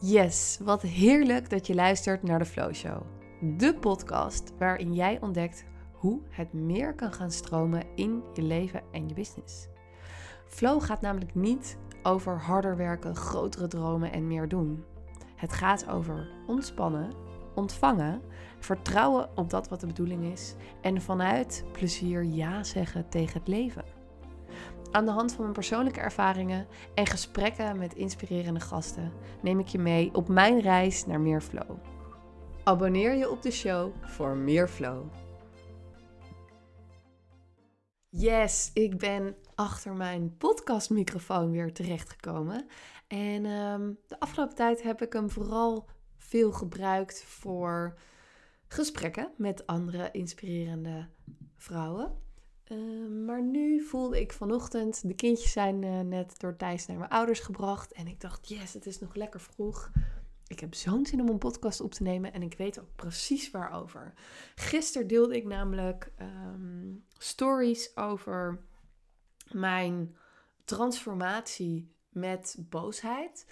Yes, wat heerlijk dat je luistert naar de Flow Show. De podcast waarin jij ontdekt hoe het meer kan gaan stromen in je leven en je business. Flow gaat namelijk niet over harder werken, grotere dromen en meer doen. Het gaat over ontspannen, ontvangen, vertrouwen op dat wat de bedoeling is en vanuit plezier ja zeggen tegen het leven. Aan de hand van mijn persoonlijke ervaringen en gesprekken met inspirerende gasten neem ik je mee op mijn reis naar meer flow. Abonneer je op de show voor meer flow. Yes, ik ben achter mijn podcastmicrofoon weer terechtgekomen. En um, de afgelopen tijd heb ik hem vooral veel gebruikt voor gesprekken met andere inspirerende vrouwen. Ehm, maar nu voelde ik vanochtend, de kindjes zijn uh, net door Thijs naar mijn ouders gebracht. En ik dacht, yes, het is nog lekker vroeg. Ik heb zo'n zin om een podcast op te nemen en ik weet ook precies waarover. Gisteren deelde ik namelijk um, stories over mijn transformatie met boosheid.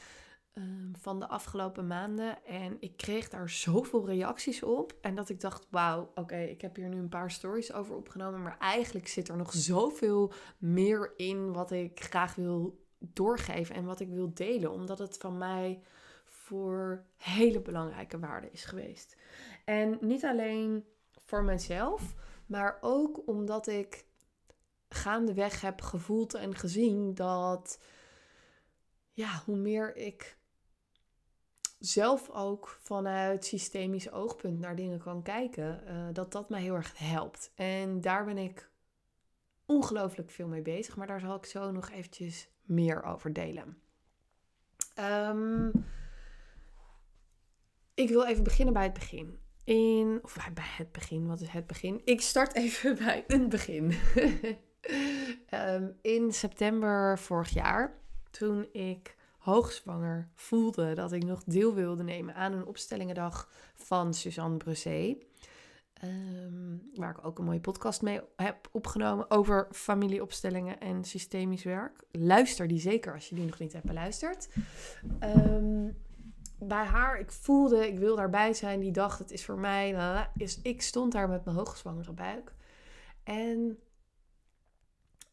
Ehm, van de afgelopen maanden. En ik kreeg daar zoveel reacties op. En dat ik dacht, wauw, oké, ik heb hier nu een paar stories over opgenomen. Maar eigenlijk zit er nog zoveel meer in wat ik graag wil doorgeven en wat ik wil delen. Omdat het van mij voor hele belangrijke waarden is geweest. En niet alleen voor mezelf, maar ook omdat ik gaandeweg heb gevoeld en gezien dat ja, hoe meer ik zelf ook vanuit systemisch oogpunt naar dingen kan kijken, uh, dat dat mij heel erg helpt. En daar ben ik ongelooflijk veel mee bezig, maar daar zal ik zo nog eventjes meer over delen. Um, ik wil even beginnen bij het begin. In, of bij het begin, wat is het begin? Ik start even bij het begin. um, in september vorig jaar, toen ik hoogzwanger voelde dat ik nog deel wilde nemen aan een opstellingendag van Suzanne Brusset. Um, waar ik ook een mooie podcast mee heb opgenomen over familieopstellingen en systemisch werk. Luister die zeker als je die nog niet hebt beluisterd. Um, bij haar, ik voelde, ik wil daarbij zijn. Die dag, het is voor mij. Is, ik stond daar met mijn hoogzwangere buik. En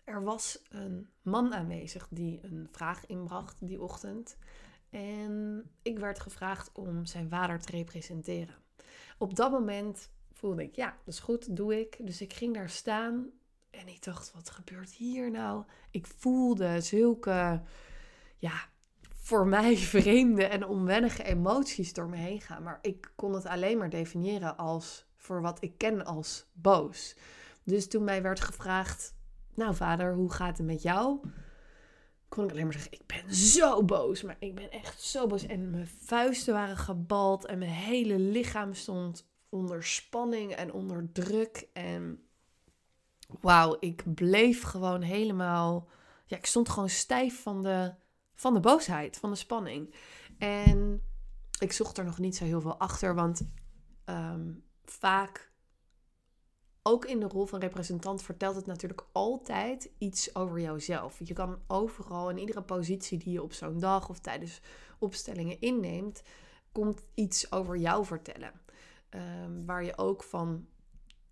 er was een man aanwezig die een vraag inbracht die ochtend. En ik werd gevraagd om zijn vader te representeren. Op dat moment voelde ik, ja, dat is goed, doe ik. Dus ik ging daar staan en ik dacht, wat gebeurt hier nou? Ik voelde zulke, ja, voor mij vreemde en onwennige emoties door me heen gaan. Maar ik kon het alleen maar definiëren als voor wat ik ken als boos. Dus toen mij werd gevraagd nou vader, hoe gaat het met jou? Kon ik alleen maar zeggen, ik ben zo boos. Maar ik ben echt zo boos. En mijn vuisten waren gebald en mijn hele lichaam stond onder spanning en onder druk. En wauw, ik bleef gewoon helemaal... Ja, ik stond gewoon stijf van de, van de boosheid, van de spanning. En ik zocht er nog niet zo heel veel achter, want um, vaak ook in de rol van representant vertelt het natuurlijk altijd iets over jouzelf. Je kan overal in iedere positie die je op zo'n dag of tijdens opstellingen inneemt, komt iets over jou vertellen. Um, waar je ook van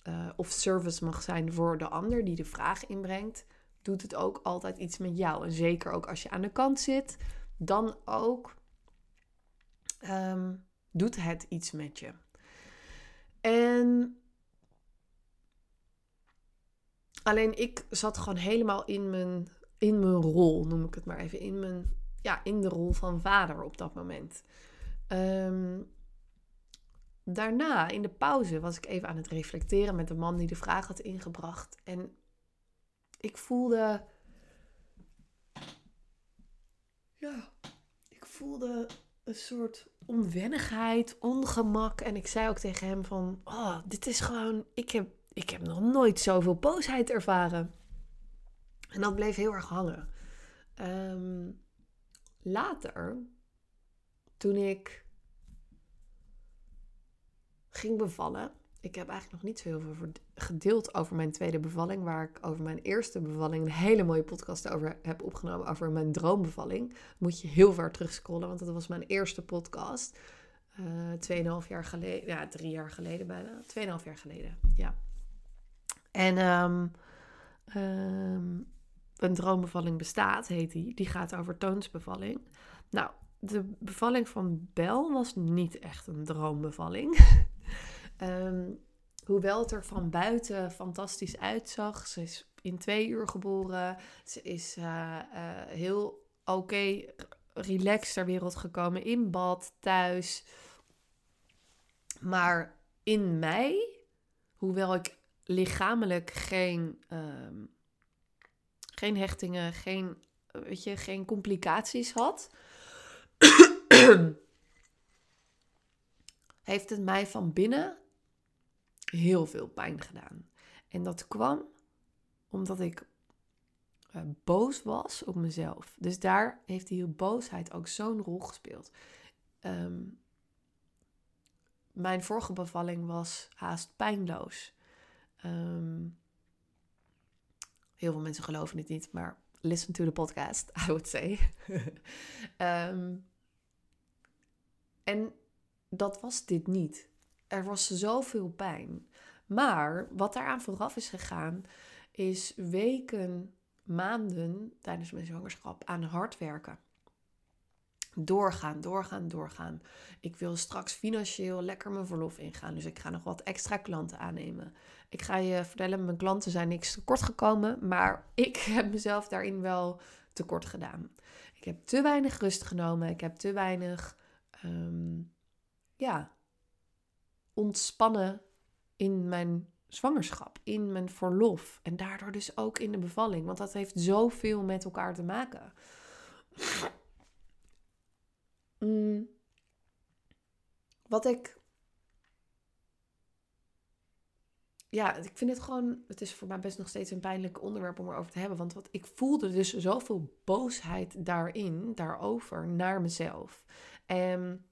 uh, of service mag zijn voor de ander die de vraag inbrengt, doet het ook altijd iets met jou. En zeker ook als je aan de kant zit, dan ook um, doet het iets met je. En Alleen ik zat gewoon helemaal in mijn, in mijn rol, noem ik het maar even. In, mijn, ja, in de rol van vader op dat moment. Um, daarna, in de pauze, was ik even aan het reflecteren met de man die de vraag had ingebracht. En ik voelde. Ja, ik voelde een soort onwennigheid, ongemak. En ik zei ook tegen hem van, oh, dit is gewoon, ik heb ik heb nog nooit zoveel boosheid ervaren. En dat bleef heel erg hangen. Um, later, toen ik ging bevallen ik heb eigenlijk nog niet zo heel veel gedeeld over mijn tweede bevalling. Waar ik over mijn eerste bevalling een hele mooie podcast over heb opgenomen. Over mijn droombevalling. Moet je heel ver terugscrollen, want dat was mijn eerste podcast. Uh, tweeënhalf jaar geleden. Ja, drie jaar geleden bijna. Tweeënhalf jaar geleden, ja. En um, um, een droombevalling bestaat, heet die. Die gaat over toonsbevalling. Nou, de bevalling van Bel was niet echt een droombevalling. um, hoewel het er van buiten fantastisch uitzag. Ze is in twee uur geboren. Ze is uh, uh, heel oké, relaxed ter wereld gekomen. In bad, thuis. Maar in mij, hoewel ik lichamelijk geen, um, geen hechtingen, geen, weet je, geen complicaties had, heeft het mij van binnen heel veel pijn gedaan. En dat kwam omdat ik uh, boos was op mezelf. Dus daar heeft die boosheid ook zo'n rol gespeeld. Um, mijn vorige bevalling was haast pijnloos. Um, heel veel mensen geloven het niet, maar listen to the podcast, I would say. um, en dat was dit niet. Er was zoveel pijn. Maar wat daaraan vooraf is gegaan, is weken, maanden tijdens mijn zwangerschap aan hard werken. Doorgaan, doorgaan, doorgaan. Ik wil straks financieel lekker mijn verlof ingaan. Dus ik ga nog wat extra klanten aannemen. Ik ga je vertellen, mijn klanten zijn niks tekort gekomen. Maar ik heb mezelf daarin wel tekort gedaan. Ik heb te weinig rust genomen. Ik heb te weinig um, ja, ontspannen in mijn zwangerschap, in mijn verlof. En daardoor dus ook in de bevalling. Want dat heeft zoveel met elkaar te maken. Mm. Wat ik. Ja, ik vind het gewoon. Het is voor mij best nog steeds een pijnlijk onderwerp om erover te hebben. Want wat, ik voelde dus zoveel boosheid daarin, daarover, naar mezelf. En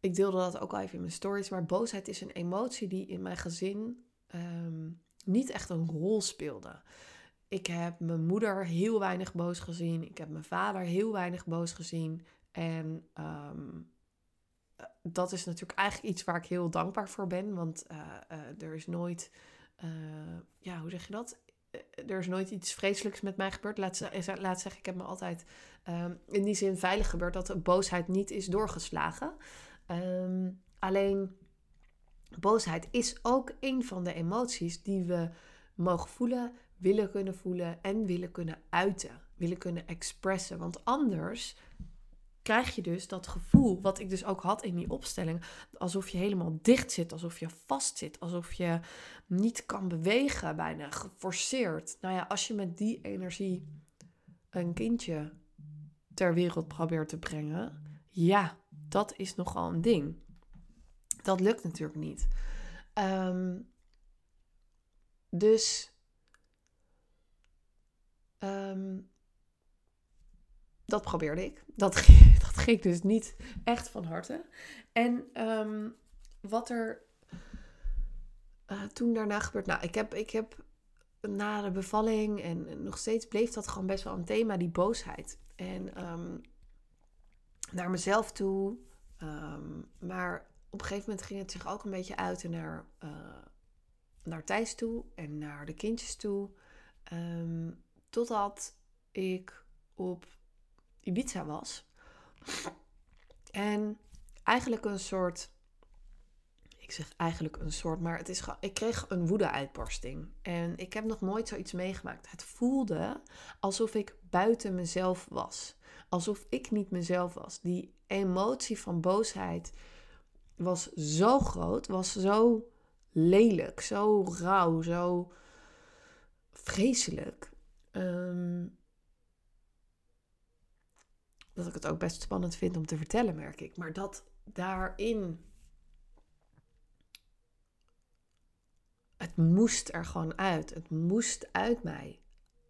ik deelde dat ook al even in mijn stories. Maar boosheid is een emotie die in mijn gezin um, niet echt een rol speelde. Ik heb mijn moeder heel weinig boos gezien. Ik heb mijn vader heel weinig boos gezien. En um, dat is natuurlijk eigenlijk iets waar ik heel dankbaar voor ben. Want uh, uh, er is nooit, uh, ja, hoe zeg je dat? Er is nooit iets vreselijks met mij gebeurd. Laat, laat zeggen, ik heb me altijd um, in die zin veilig gebeurd dat de boosheid niet is doorgeslagen. Um, alleen boosheid is ook een van de emoties die we mogen voelen, willen kunnen voelen en willen kunnen uiten, willen kunnen expressen. Want anders krijg je dus dat gevoel, wat ik dus ook had in die opstelling, alsof je helemaal dicht zit, alsof je vast zit, alsof je niet kan bewegen, bijna geforceerd. Nou ja, als je met die energie een kindje ter wereld probeert te brengen, ja, dat is nogal een ding. Dat lukt natuurlijk niet. Um, dus um, dat probeerde ik. Dat, dat ging dus niet echt van harte. En um, wat er uh, toen daarna gebeurt. Nou, ik heb, ik heb na de bevalling en nog steeds bleef dat gewoon best wel een thema, die boosheid. En um, naar mezelf toe. Maar op een gegeven moment ging het zich ook een beetje uit naar, uh, naar Thijs toe en naar de kindjes toe. Totdat ik op Ibiza was. En eigenlijk een soort. Ik zeg eigenlijk een soort, maar het is ik kreeg een woede-uitbarsting. En ik heb nog nooit zoiets meegemaakt. Het voelde alsof ik buiten mezelf was. Alsof ik niet mezelf was. Die emotie van boosheid was zo groot, was zo lelijk, zo rauw, zo vreselijk. Um, dat ik het ook best spannend vind om te vertellen, merk ik. Maar dat daarin. Het moest er gewoon uit. Het moest uit mij.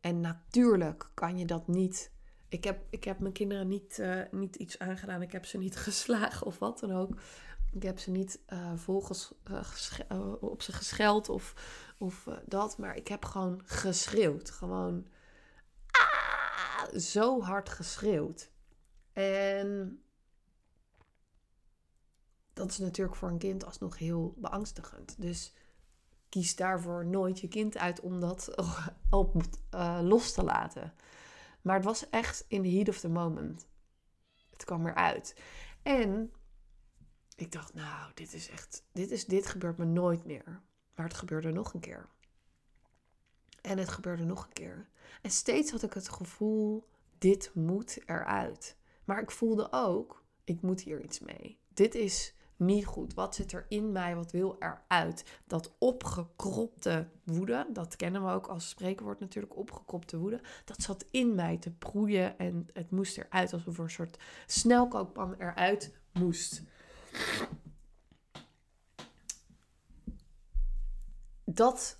En natuurlijk kan je dat niet. Ik heb, ik heb mijn kinderen niet, uh, niet iets aangedaan. Ik heb ze niet geslagen of wat dan ook. Ik heb ze niet uh, volgens, op ze gescheld of, of dat, maar ik heb gewoon geschreeuwd. Gewoon ah, zo hard geschreeuwd. En dat is natuurlijk voor een kind alsnog heel beangstigend. Dus kies daarvoor nooit je kind uit om dat op, uh, los te laten. Maar het was echt in the heat of the moment. Het kwam eruit. En ik dacht, nou, dit is echt, dit, is, dit gebeurt me nooit meer. Maar het gebeurde nog een keer. En het gebeurde nog een keer. En steeds had ik het gevoel, dit moet eruit. Maar ik voelde ook, ik moet hier iets mee. Dit is niet goed? Wat zit er in mij? Wat wil eruit? Dat opgekropte woede, dat kennen we ook als spreekwoord natuurlijk, opgekropte woede, dat zat in mij te broeien en het moest eruit, alsof er een soort snelkookpan eruit moest. Dat.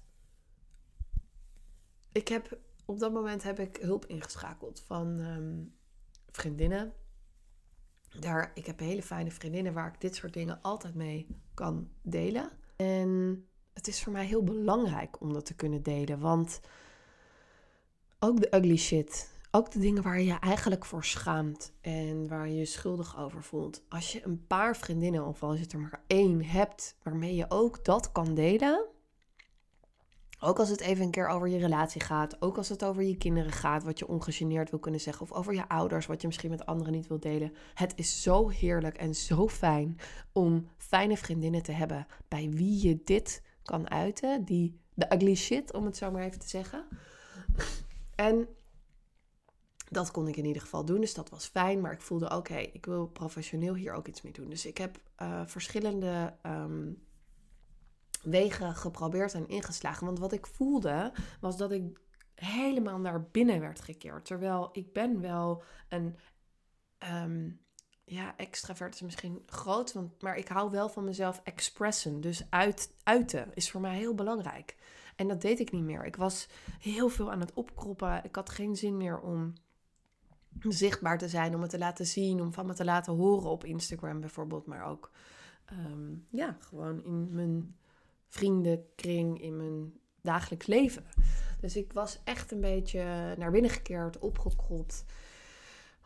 Ik heb op dat moment heb ik hulp ingeschakeld van ehm, vriendinnen daar, ik heb hele fijne vriendinnen waar ik dit soort dingen altijd mee kan delen. En het is voor mij heel belangrijk om dat te kunnen delen. Want ook de ugly shit, ook de dingen waar je je eigenlijk voor schaamt en waar je je schuldig over voelt. Als je een paar vriendinnen, of als je er maar één hebt, waarmee je ook dat kan delen, ook als het even een keer over je relatie gaat. Ook als het over je kinderen gaat, wat je ongegeneerd wil kunnen zeggen. Of over je ouders, wat je misschien met anderen niet wil delen. Het is zo heerlijk en zo fijn om fijne vriendinnen te hebben bij wie je dit kan uiten. Die, de ugly shit, om het zo maar even te zeggen. En dat kon ik in ieder geval doen, dus dat was fijn. Maar ik voelde, oké, ik wil professioneel hier ook iets mee doen. Dus ik heb uh, verschillende... Um, wegen geprobeerd en ingeslagen. Want wat ik voelde was dat ik helemaal naar binnen werd gekeerd. Terwijl ik ben wel een. Um, ja, extravert is misschien groot, want, maar ik hou wel van mezelf expressen. Dus uit, uiten is voor mij heel belangrijk. En dat deed ik niet meer. Ik was heel veel aan het opkroppen. Ik had geen zin meer om zichtbaar te zijn, om het te laten zien, om van me te laten horen op Instagram bijvoorbeeld. Maar ook ehm, ja, gewoon in mijn vriendenkring, in mijn dagelijks leven. Dus ik was echt een beetje naar binnen gekeerd, opgekropt.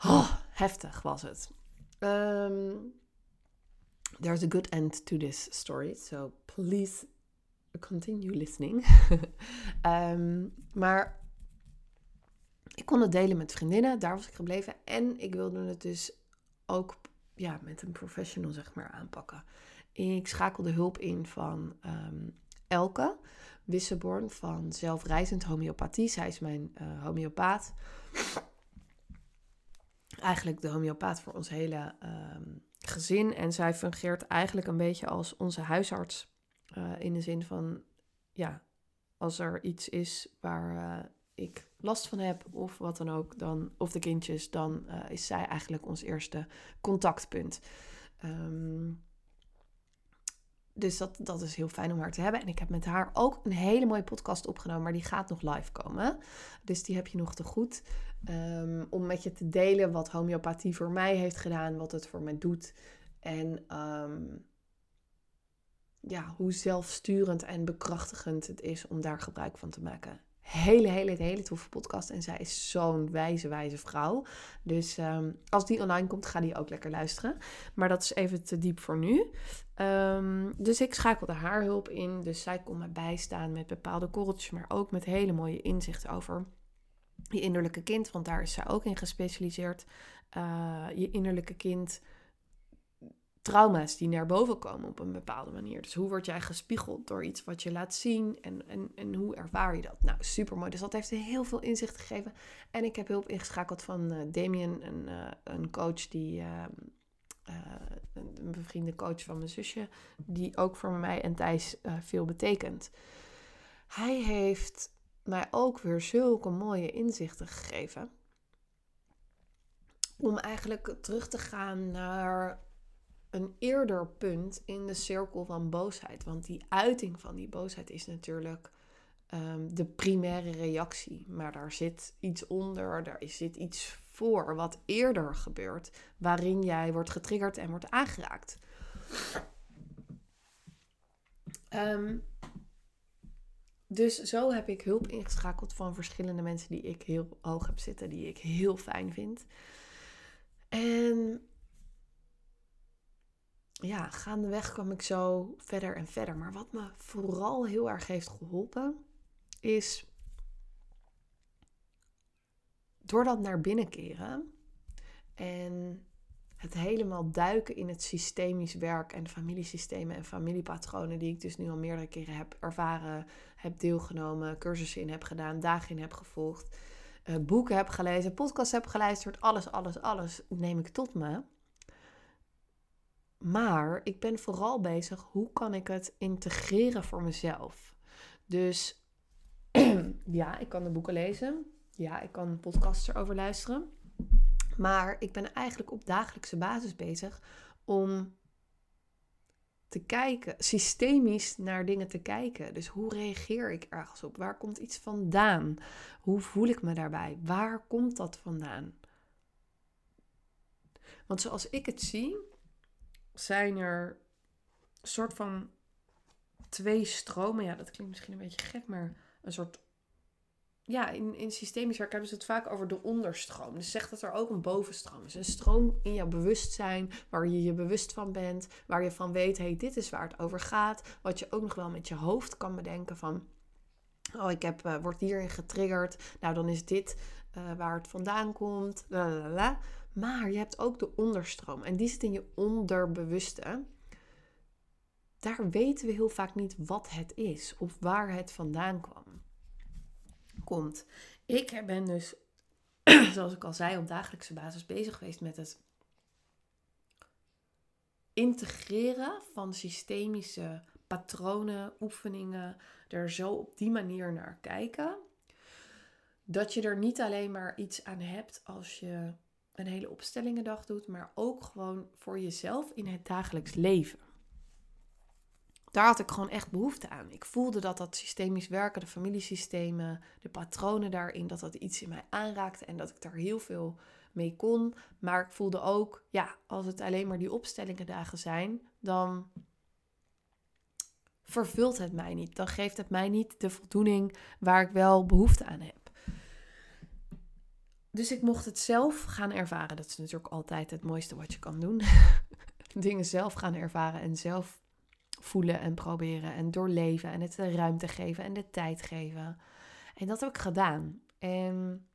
Oh, heftig was het. Um, there's a good end to this story, so please continue listening. um, maar ik kon het delen met vriendinnen, daar was ik gebleven. En ik wilde het dus ook ja, met een professional zeg maar aanpakken. Ik schakelde hulp in van um, Elke Wisseborn van Zelfreizend Homeopathie. Zij is mijn uh, homeopaat. Eigenlijk de homeopaat voor ons hele um, gezin. En zij fungeert eigenlijk een beetje als onze huisarts. Uh, in de zin van, ja, als er iets is waar uh, ik last van heb of wat dan ook, dan, of de kindjes, dan is zij eigenlijk ons eerste contactpunt. Um, dus dat, dat is heel fijn om haar te hebben. En ik heb met haar ook een hele mooie podcast opgenomen, maar die gaat nog live komen. Dus die heb je nog te goed. Um, om met je te delen wat homeopathie voor mij heeft gedaan, wat het voor mij doet. En um, ja, hoe zelfsturend en bekrachtigend het is om daar gebruik van te maken hele, hele, hele toffe podcast. En zij is zo'n wijze, wijze vrouw. Dus ehm, als die online komt, ga die ook lekker luisteren. Maar dat is even te diep voor nu. Um, dus ik schakelde haar hulp in. Dus zij kon me bijstaan met bepaalde korreltjes, maar ook met hele mooie inzichten over je innerlijke kind. Want daar is zij ook in gespecialiseerd. Uh, je innerlijke kind trauma's die naar boven komen op een bepaalde manier. Dus hoe word jij gespiegeld door iets wat je laat zien en, en, en hoe ervaar je dat? Nou, super mooi. Dus dat heeft heel veel inzicht gegeven. En ik heb hulp ingeschakeld van uh, Damien, een, uh, een coach die. Uh, een bevriende coach van mijn zusje, die ook voor mij en Thijs veel betekent. Hij heeft mij ook weer zulke mooie inzichten gegeven. Om eigenlijk terug te gaan naar een eerder punt in de cirkel van boosheid. Want die uiting van die boosheid is natuurlijk um, de primaire reactie. Maar daar zit iets onder, daar zit iets voor wat eerder gebeurt, waarin jij wordt getriggerd en wordt aangeraakt. Ehm, dus zo heb ik hulp ingeschakeld van verschillende mensen die ik heel hoog heb zitten, die ik heel fijn vind. En ja, gaandeweg kwam ik zo verder en verder. Maar wat me vooral heel erg heeft geholpen, is door dat naar binnen keren en het helemaal duiken in het systemisch werk en familiesystemen en familiepatronen die ik dus nu al meerdere keren heb ervaren, heb deelgenomen, cursussen in heb gedaan, dagen in heb gevolgd, uh, boeken heb gelezen, podcasts heb geluisterd, alles, alles, alles neem ik tot me. Maar ik ben vooral bezig, hoe kan ik het integreren voor mezelf? Dus ja, ik kan de boeken lezen. Ja, ik kan podcasts erover luisteren. Maar ik ben eigenlijk op dagelijkse basis bezig om te kijken, systemisch naar dingen te kijken. Dus hoe reageer ik ergens op? Waar komt iets vandaan? Hoe voel ik me daarbij? Waar komt dat vandaan? Want zoals ik het zie, zijn er een soort van twee stromen. Ja, dat klinkt misschien een beetje gek, maar een soort. Ja, in, in systemisch werk hebben ze het vaak over de onderstroom. Dus zegt dat er ook een bovenstroom is. Een stroom in jouw bewustzijn, waar je je bewust van bent, waar je van weet, hey, dit is waar het over gaat. Wat je ook nog wel met je hoofd kan bedenken van, oh, ik heb, uh, word hierin getriggerd. Nou, dan is dit uh, waar het vandaan komt. Lalalala. Maar je hebt ook de onderstroom en die zit in je onderbewuste. Daar weten we heel vaak niet wat het is of waar het vandaan kwam. Komt. Ik ben dus, zoals ik al zei, op dagelijkse basis bezig geweest met het integreren van systemische patronen, oefeningen, er zo op die manier naar kijken. Dat je er niet alleen maar iets aan hebt als je een hele opstellingendag doet, maar ook gewoon voor jezelf in het dagelijks leven. Daar had ik gewoon echt behoefte aan. Ik voelde dat dat systemisch werken, de familiesystemen, de patronen daarin, dat dat iets in mij aanraakte en dat ik daar heel veel mee kon. Maar ik voelde ook, ja, als het alleen maar die opstellingendagen zijn, dan vervult het mij niet. Dan geeft het mij niet de voldoening waar ik wel behoefte aan heb. Dus ik mocht het zelf gaan ervaren. Dat is natuurlijk altijd het mooiste wat je kan doen. Dingen zelf gaan ervaren en zelf voelen en proberen en doorleven en het de ruimte geven en de tijd geven. En dat heb ik gedaan. En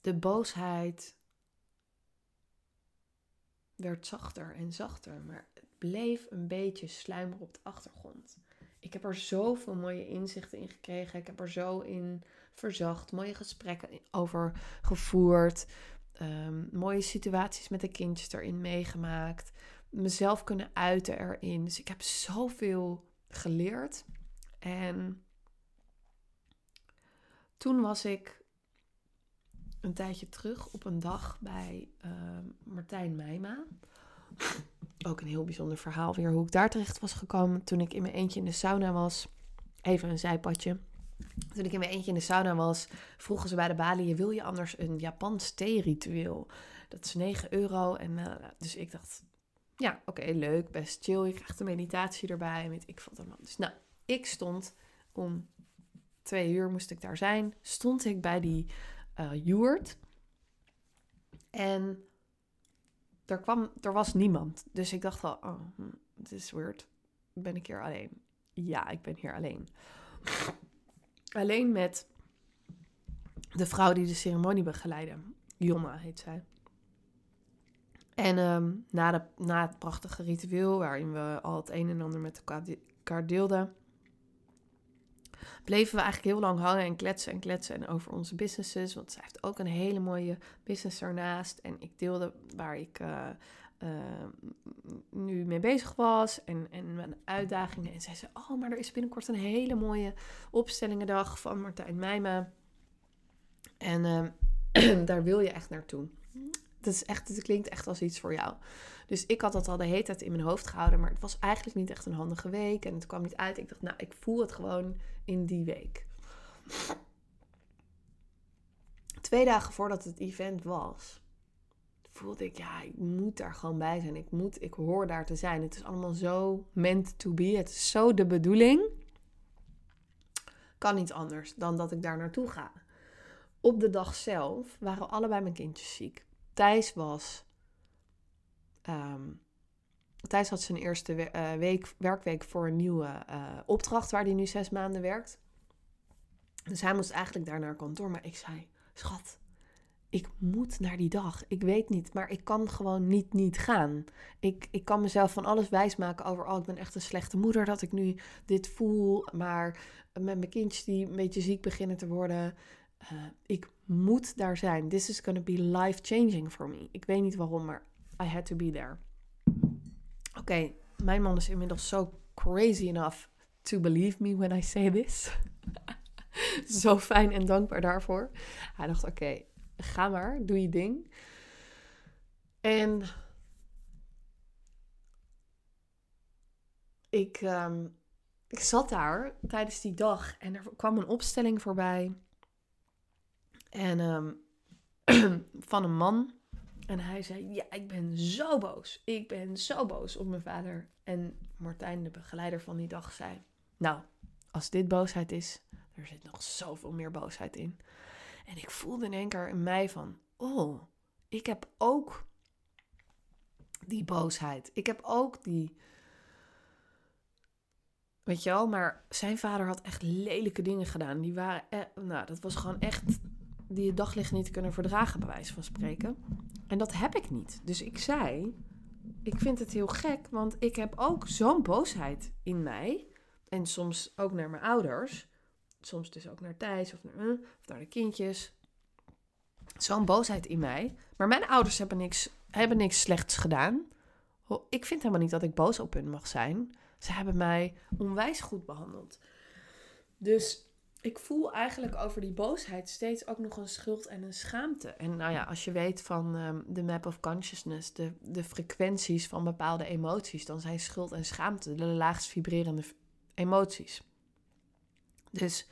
de boosheid werd zachter en zachter, maar het bleef een beetje sluimeren op de achtergrond. Ik heb er zoveel mooie inzichten in gekregen. Ik heb er zo in verzacht, mooie gesprekken over gevoerd, um, mooie situaties met de kindjes erin meegemaakt, mezelf kunnen uiten erin. Dus ik heb zoveel geleerd. En toen was ik een tijdje terug op een dag bij uh, Martijn Meijma. Ook een heel bijzonder verhaal weer hoe ik daar terecht was gekomen toen ik in mijn eentje in de sauna was. Even een zijpadje. Toen ik in mijn eentje in de sauna was, vroegen ze bij de balie: wil je anders een Japans thee-ritueel? Dat is 9 euro. En uh, dus ik dacht, ja, oké, leuk, best chill. Je krijgt een meditatie erbij. Weet ik vond allemaal. Dus nou, ik stond om twee uur moest ik daar zijn. Stond ik bij die uh, En er, kwam, er was niemand. Dus ik dacht wel, oh, hm, het is weird. Ben ik hier alleen? Ja, ik ben hier alleen alleen met de vrouw die de ceremonie begeleidde. Jonna heet zij. En ehm, na, de, na het prachtige ritueel, waarin we al het een en ander met elkaar deelden, bleven we eigenlijk heel lang hangen en kletsen en kletsen en over onze businesses. Want zij heeft ook een hele mooie business ernaast. En ik deelde waar ik uh, uh, nu mee bezig was en, en mijn uitdagingen. En zei ze, oh, maar er is binnenkort een hele mooie opstellingendag van Martijn Meijma. En uh, daar wil je echt naartoe. Dat, is echt, het klinkt echt als iets voor jou. Dus ik had dat al de hele tijd in mijn hoofd gehouden, maar het was eigenlijk niet echt een handige week. En het kwam niet uit. Ik dacht, nou, ik voel het gewoon in die week. Twee dagen voordat het event was, voelde ik, ja, ik moet daar gewoon bij zijn. Ik moet, ik hoor daar te zijn. Het is allemaal zo meant to be. Het is zo de bedoeling. Kan niet anders dan dat ik daar naartoe ga. Op de dag zelf waren allebei mijn kindjes ziek. Thijs was. Um, Thijs had zijn eerste uh, week, werkweek voor een nieuwe uh, opdracht waar hij nu zes maanden werkt. Dus hij moest eigenlijk daar naar kantoor. Maar ik zei: Schat, ik moet naar die dag. Ik weet niet, maar ik kan gewoon niet niet gaan. Ik, ik kan mezelf van alles wijsmaken over, oh, ik ben echt een slechte moeder dat ik nu dit voel. Maar met mijn kindjes die een beetje ziek beginnen te worden, uh, ik moet daar zijn. This is gonna be life changing for me. Ik weet niet waarom, maar I had to be there. Oké, mijn man is inmiddels zo crazy enough to believe me when I say this. zo fijn en dankbaar daarvoor. Hij dacht, oké, ga maar, doe je ding. En ik, um, ik zat daar tijdens die dag en er kwam een opstelling voorbij. En um, van een man. En hij zei: Ja, ik ben zo boos. Ik ben zo boos op mijn vader. En Martijn, de begeleider van die dag, zei: Nou, als dit boosheid is, er zit nog zoveel meer boosheid in. En ik voelde in één keer in mij van, oh, ik heb ook die boosheid. Ik heb ook die, weet je wel, maar zijn vader had echt lelijke dingen gedaan. Die waren, e- nou, dat was gewoon echt die het daglicht niet kunnen verdragen, bij wijze van spreken. En dat heb ik niet. Dus ik zei, ik vind het heel gek, want ik heb ook zo'n boosheid in mij. En soms ook naar mijn ouders soms dus ook naar Thijs of naar, of naar de kindjes. Zo'n boosheid in mij. Maar mijn ouders hebben niks, hebben niks slechts gedaan. Ik vind helemaal niet dat ik boos op hun mag zijn. Ze hebben mij onwijs goed behandeld. Dus ik voel eigenlijk over die boosheid steeds ook nog een schuld en een schaamte. En nou ja, als je weet van um, de map of consciousness, de, de frequenties van bepaalde emoties, dan zijn schuld en schaamte de laagst vibrerende emoties. Dus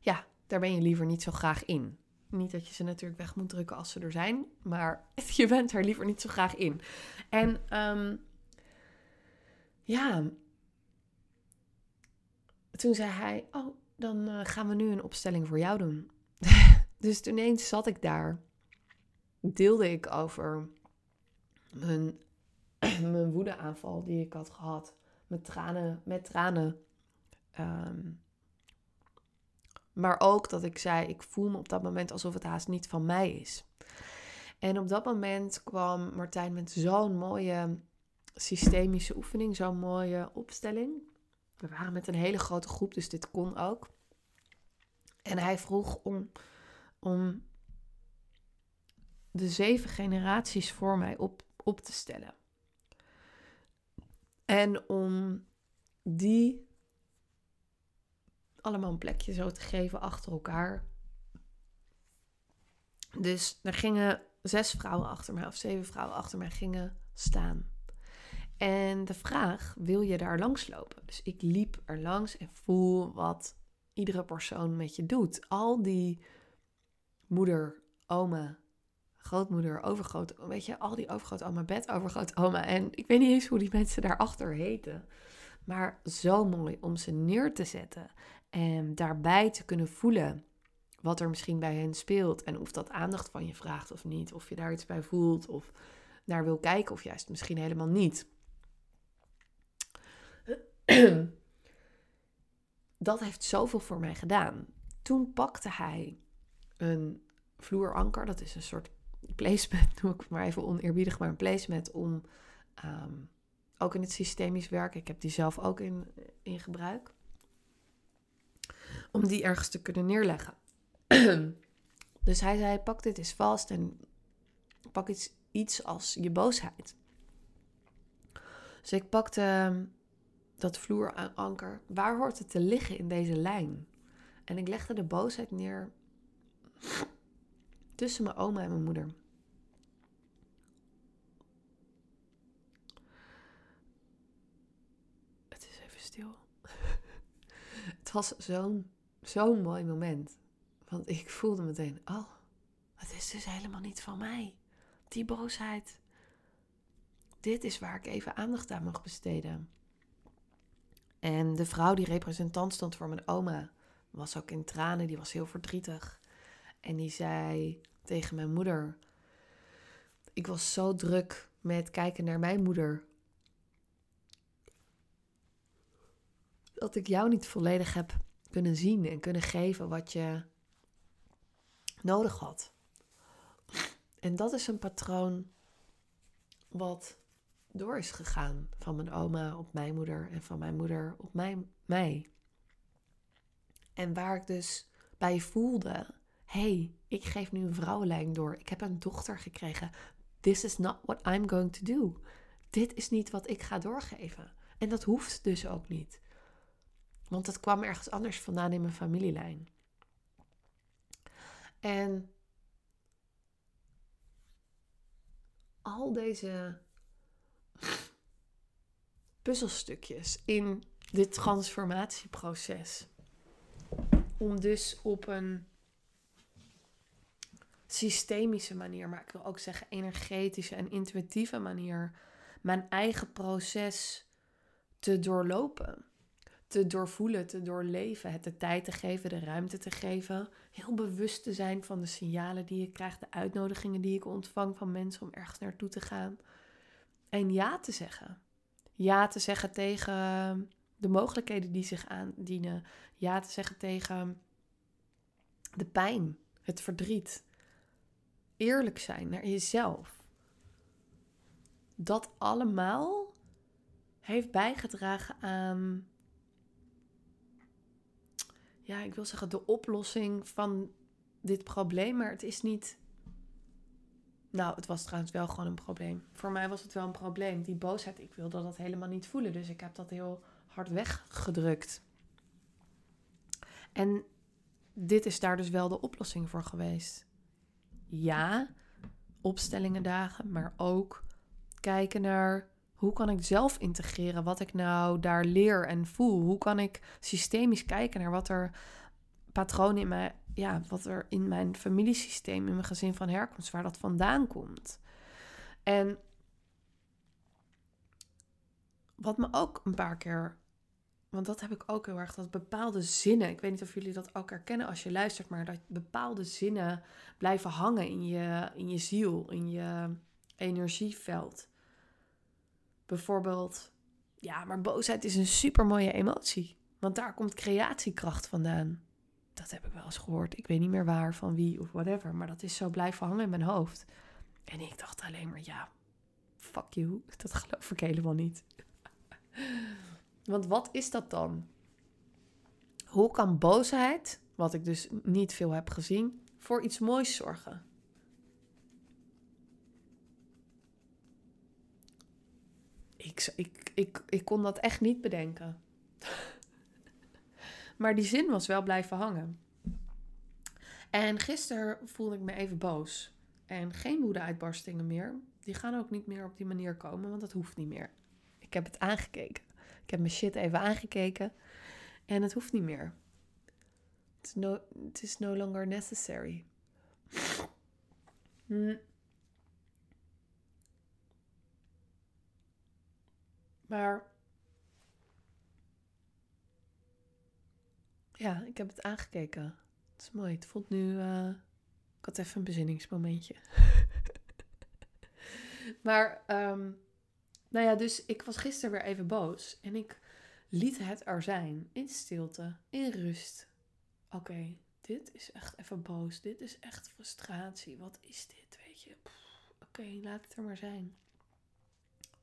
ja, daar ben je liever niet zo graag in. Niet dat je ze natuurlijk weg moet drukken als ze er zijn, maar je bent er liever niet zo graag in. En um, ja, toen zei hij: Oh, dan uh, gaan we nu een opstelling voor jou doen. dus toen ineens zat ik daar, deelde ik over mijn, mijn woedeaanval die ik had gehad. Met tranen, met tranen. Um, maar ook dat ik zei, ik voel me op dat moment alsof het haast niet van mij is. En op dat moment kwam Martijn met zo'n mooie systemische oefening, zo'n mooie opstelling. We waren met een hele grote groep, dus dit kon ook. En hij vroeg om, om de zeven generaties voor mij op, op te stellen. En om die allemaal een plekje zo te geven achter elkaar. Dus er gingen zes vrouwen achter mij, of zeven vrouwen achter mij gingen staan. En de vraag, wil je daar langs lopen? Dus ik liep er langs en voel wat iedere persoon met je doet. Al die moeder, oma, grootmoeder, overgroot, weet je, al die overgrootoma, bed, overgrootoma. En ik weet niet eens hoe die mensen daarachter heten. Maar zo mooi om ze neer te zetten en daarbij te kunnen voelen wat er misschien bij hen speelt. En of dat aandacht van je vraagt of niet. Of je daar iets bij voelt of naar wil kijken of juist misschien helemaal niet. Dat heeft zoveel voor mij gedaan. Toen pakte hij een vloeranker. Dat is een soort placement, noem ik maar even oneerbiedig, maar een placement om ehm, ook in het systemisch werken. Ik heb die zelf ook in, in gebruik om die ergens te kunnen neerleggen. dus hij zei: pak dit eens vast en pak iets, iets als je boosheid. Dus ik pakte ehm, dat vloeranker. Waar hoort het te liggen in deze lijn? En ik legde de boosheid neer tussen mijn oma en mijn moeder. Het is even stil. het was zo'n zo'n mooi moment. Want ik voelde meteen, oh, het is dus helemaal niet van mij. die boosheid. Dit is waar ik even aandacht aan mag besteden. En de vrouw die representant stond voor mijn oma, was ook in tranen, die was heel verdrietig. En die zei tegen mijn moeder: Ik was zo druk met kijken naar mijn moeder. Dat ik jou niet volledig heb kunnen zien en kunnen geven wat je nodig had. En dat is een patroon wat door is gegaan van mijn oma op mijn moeder en van mijn moeder op mijn, mij. En waar ik dus bij voelde: hey, ik geef nu een vrouwenlijn door. Ik heb een dochter gekregen. This is not what I'm going to do. Dit is niet wat ik ga doorgeven. En dat hoeft dus ook niet. Want het kwam ergens anders vandaan in mijn familielijn. En al deze puzzelstukjes in dit transformatieproces. Om dus op een systemische manier, maar ik wil ook zeggen energetische en intuïtieve manier, mijn eigen proces te doorlopen. Te doorvoelen, te doorleven, het de tijd te geven, de ruimte te geven. Heel bewust te zijn van de signalen die ik krijg, de uitnodigingen die ik ontvang van mensen om ergens naartoe te gaan. En ja te zeggen. Ja te zeggen tegen de mogelijkheden die zich aandienen. Ja te zeggen tegen de pijn, het verdriet. Eerlijk zijn naar jezelf. Dat allemaal heeft bijgedragen aan, ja, ik wil zeggen de oplossing van dit probleem, maar het is niet nou, het was trouwens wel gewoon een probleem. Voor mij was het wel een probleem. Die boosheid, ik wilde dat helemaal niet voelen. Dus ik heb dat heel hard weggedrukt. En dit is daar dus wel de oplossing voor geweest. Ja, opstellingen dagen, maar ook kijken naar hoe kan ik zelf integreren wat ik nou daar leer en voel. Hoe kan ik systemisch kijken naar wat er patronen in mij ja, wat er in mijn familiesysteem, in mijn gezin van herkomst, waar dat vandaan komt. En wat me ook een paar keer, want dat heb ik ook heel erg, dat bepaalde zinnen, ik weet niet of jullie dat ook herkennen als je luistert, maar dat bepaalde zinnen blijven hangen in je, in je ziel, in je energieveld. Bijvoorbeeld, ja, maar boosheid is een super mooie emotie, want daar komt creatiekracht vandaan dat heb ik wel eens gehoord. Ik weet niet meer waar, van wie of whatever. Maar dat is zo blijven hangen in mijn hoofd. En ik dacht alleen maar, ja, fuck you. Dat geloof ik helemaal niet. Want wat is dat dan? Hoe kan boosheid, wat ik dus niet veel heb gezien, voor iets moois zorgen? Ik, ik, ik, kon dat echt niet bedenken. Maar die zin was wel blijven hangen. En gisteren voelde ik me even boos. En geen woede-uitbarstingen meer. Die gaan ook niet meer op die manier komen, want dat hoeft niet meer. Ik heb het aangekeken. Ik heb mijn shit even aangekeken. En het hoeft niet meer. Het is no, is no longer necessary. Hm. Maar Ja, ik heb het aangekeken. Het is mooi. Het voelt nu. Uh, ik had even een bezinningsmomentje. maar, um, nou ja, dus ik was gisteren weer even boos. En ik liet het er zijn. In stilte, in rust. Oké, dit is echt even boos. Dit is echt frustratie. Wat is dit, weet je? Oké, laat het er maar zijn.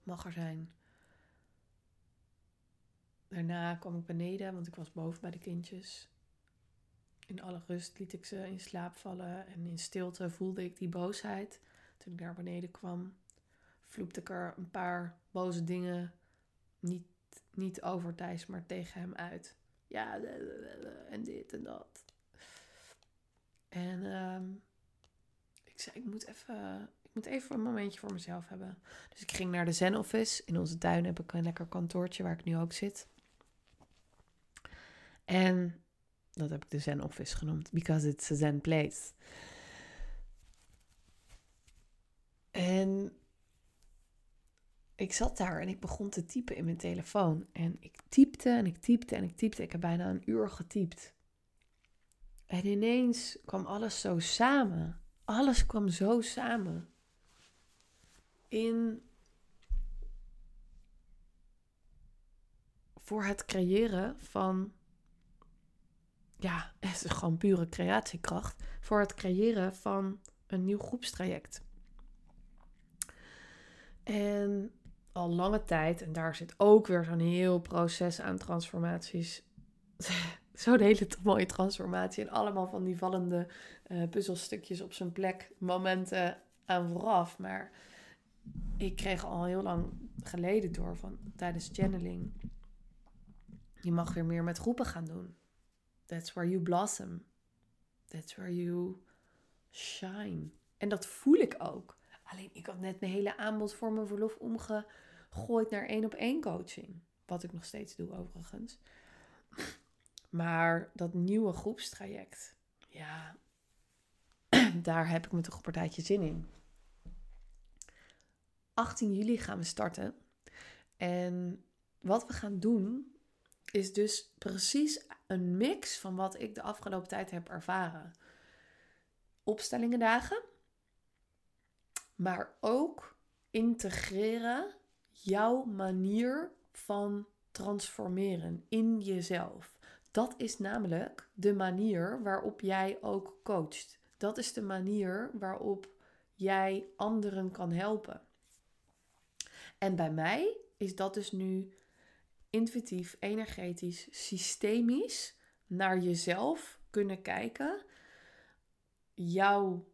Mag er zijn. Daarna kwam ik beneden, want ik was boven bij de kindjes. In alle rust liet ik ze in slaap vallen en in stilte voelde ik die boosheid. Toen ik naar beneden kwam, vloepte ik er een paar boze dingen niet, niet over Thijs, maar tegen hem uit. Ja, en dit en dat. En uh, ik zei, ik moet even ik moet even een momentje voor mezelf hebben. Dus ik ging naar de Zen Office. In onze tuin heb ik een lekker kantoortje waar ik nu ook zit. En dat heb ik de Zen Office genoemd, because it's a Zen place. ik zat daar en ik begon te typen in mijn telefoon. En ik typte en ik typte en ik typte. Ik heb bijna een uur getypt. En ineens kwam alles zo samen. Alles kwam zo samen. In. Voor het creëren van. Ja, het is gewoon pure creatiekracht. Voor het creëren van een nieuw groepstraject. En al lange tijd, en daar zit ook weer zo'n heel proces aan transformaties. zo'n hele mooie transformatie. En allemaal van die vallende uh, puzzelstukjes op zijn plek, momenten aan vooraf. Maar ik kreeg al heel lang geleden door van tijdens channeling. Je mag weer meer met groepen gaan doen. That's where you blossom. That's where you shine. En dat voel ik ook. Alleen ik had net mijn hele aanbod voor mijn verlof omgegooid naar één op één coaching. Wat ik nog steeds doe overigens. Maar dat nieuwe groepstraject, ja, daar heb ik me toch een partijtje zin in. 18 juli gaan we starten. En wat we gaan doen, is dus precies een mix van wat ik de afgelopen tijd heb ervaren. Opstellingendagen, maar ook integreren jouw manier van transformeren in jezelf. Dat is namelijk de manier waarop jij ook coacht. Dat is de manier waarop jij anderen kan helpen. En bij mij is dat dus nu intuïtief, energetisch, systemisch naar jezelf kunnen kijken. Jouw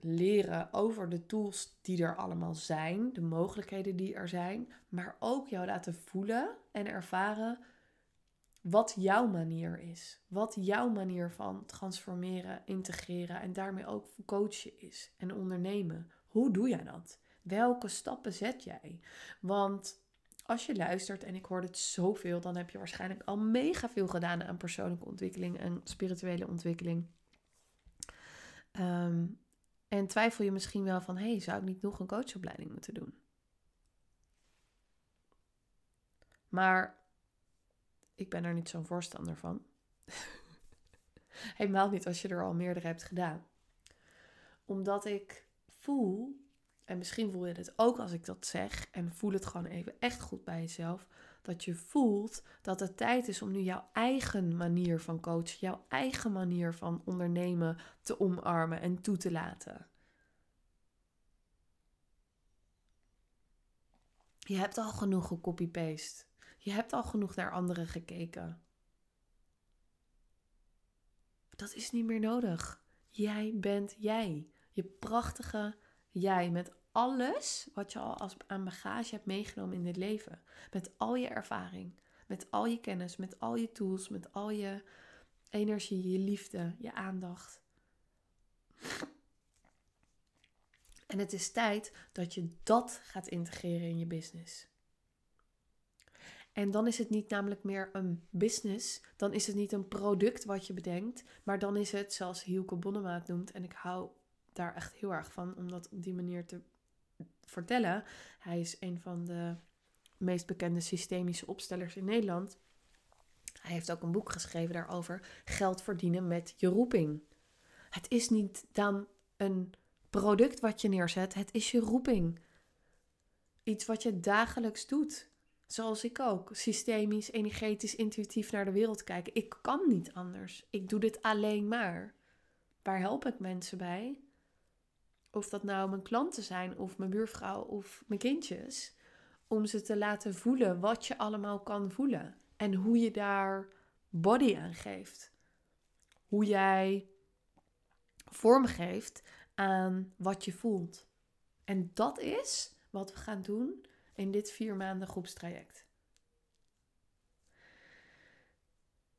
leren over de tools die er allemaal zijn, de mogelijkheden die er zijn, maar ook jou laten voelen en ervaren wat jouw manier is. Wat jouw manier van transformeren, integreren en daarmee ook coachen is en ondernemen. Hoe doe jij dat? Welke stappen zet jij? Want als je luistert, en ik hoor het zoveel, dan heb je waarschijnlijk al mega veel gedaan aan persoonlijke ontwikkeling en spirituele ontwikkeling. Ehm, en twijfel je misschien wel van, hey, zou ik niet nog een coachopleiding moeten doen? Maar ik ben er niet zo'n voorstander van. Helemaal niet als je er al meerdere hebt gedaan. Omdat ik voel, en misschien voel je het ook als ik dat zeg, en voel het gewoon even echt goed bij jezelf, dat je voelt dat het tijd is om nu jouw eigen manier van coachen, jouw eigen manier van ondernemen te omarmen en toe te laten. Je hebt al genoeg gecopy-paste. Je hebt al genoeg naar anderen gekeken. Dat is niet meer nodig. Jij bent jij. Je prachtige jij met alles wat je al als aan bagage hebt meegenomen in dit leven. Met al je ervaring, met al je kennis, met al je tools, met al je energie, je liefde, je aandacht. En het is tijd dat je dat gaat integreren in je business. En dan is het niet namelijk meer een business. Dan is het niet een product wat je bedenkt. Maar dan is het, zoals Hielke Bonnema het noemt. En ik hou daar echt heel erg van om dat op die manier te vertellen. Hij is een van de meest bekende systemische opstellers in Nederland. Hij heeft ook een boek geschreven daarover. Geld verdienen met je roeping. Het is niet dan een product wat je neerzet. Het is je roeping. Iets wat je dagelijks doet. Zoals ik ook. Systemisch, energetisch, intuïtief naar de wereld kijken. Ik kan niet anders. Ik doe dit alleen maar. Waar help ik mensen bij? Of dat nou mijn klanten zijn, of mijn buurvrouw, of mijn kindjes. Om ze te laten voelen wat je allemaal kan voelen. En hoe je daar body aan geeft. Hoe jij vorm geeft aan wat je voelt. En dat is wat we gaan doen in dit vier maanden groepstraject.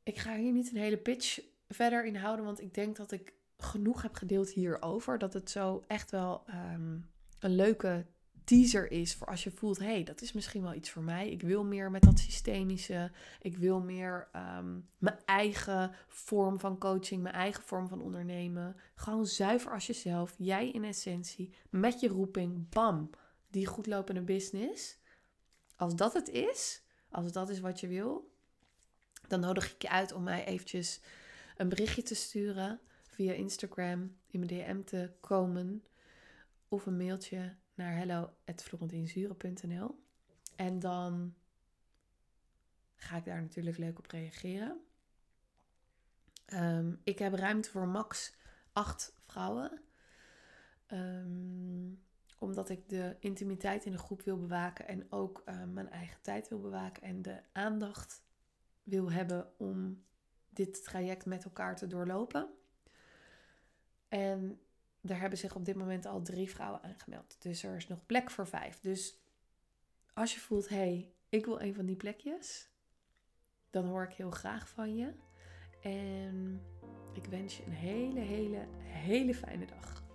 Ik ga hier niet een hele pitch verder in houden, want ik denk dat ik genoeg heb gedeeld hierover. Dat het zo echt wel ehm, een leuke teaser is voor als je voelt: hé, hey, dat is misschien wel iets voor mij. Ik wil meer met dat systemische. Ik wil meer ehm, mijn eigen vorm van coaching, mijn eigen vorm van ondernemen. Gewoon zuiver als jezelf, jij in essentie, met je roeping, bam die goedlopende business. Als dat het is, als dat is wat je wil, dan nodig ik je uit om mij eventjes een berichtje te sturen via Instagram, in mijn DM te komen of een mailtje naar hello@florentinzuren.nl. En dan ga ik daar natuurlijk leuk op reageren. Ehm, ik heb ruimte voor max acht vrouwen. Um, omdat ik de intimiteit in de groep wil bewaken en ook uh, mijn eigen tijd wil bewaken en de aandacht wil hebben om dit traject met elkaar te doorlopen. En daar hebben zich op dit moment al drie vrouwen aangemeld. Dus er is nog plek voor vijf. Dus als je voelt, hé, hey, ik wil een van die plekjes, dan hoor ik heel graag van je. En ik wens je een hele, hele, hele fijne dag.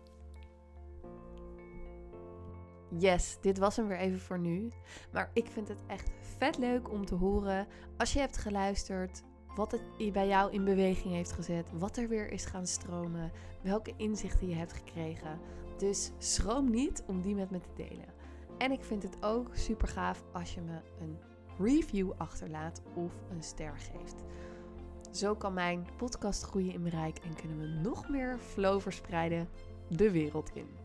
Yes, dit was hem weer even voor nu. Maar ik vind het echt vet leuk om te horen als je hebt geluisterd, wat het bij jou in beweging heeft gezet, wat er weer is gaan stromen, welke inzichten je hebt gekregen. Dus schroom niet om die met me te delen. En ik vind het ook super gaaf als je me een review achterlaat of een ster geeft. Zo kan mijn podcast groeien in bereik en kunnen we nog meer flow verspreiden de wereld in.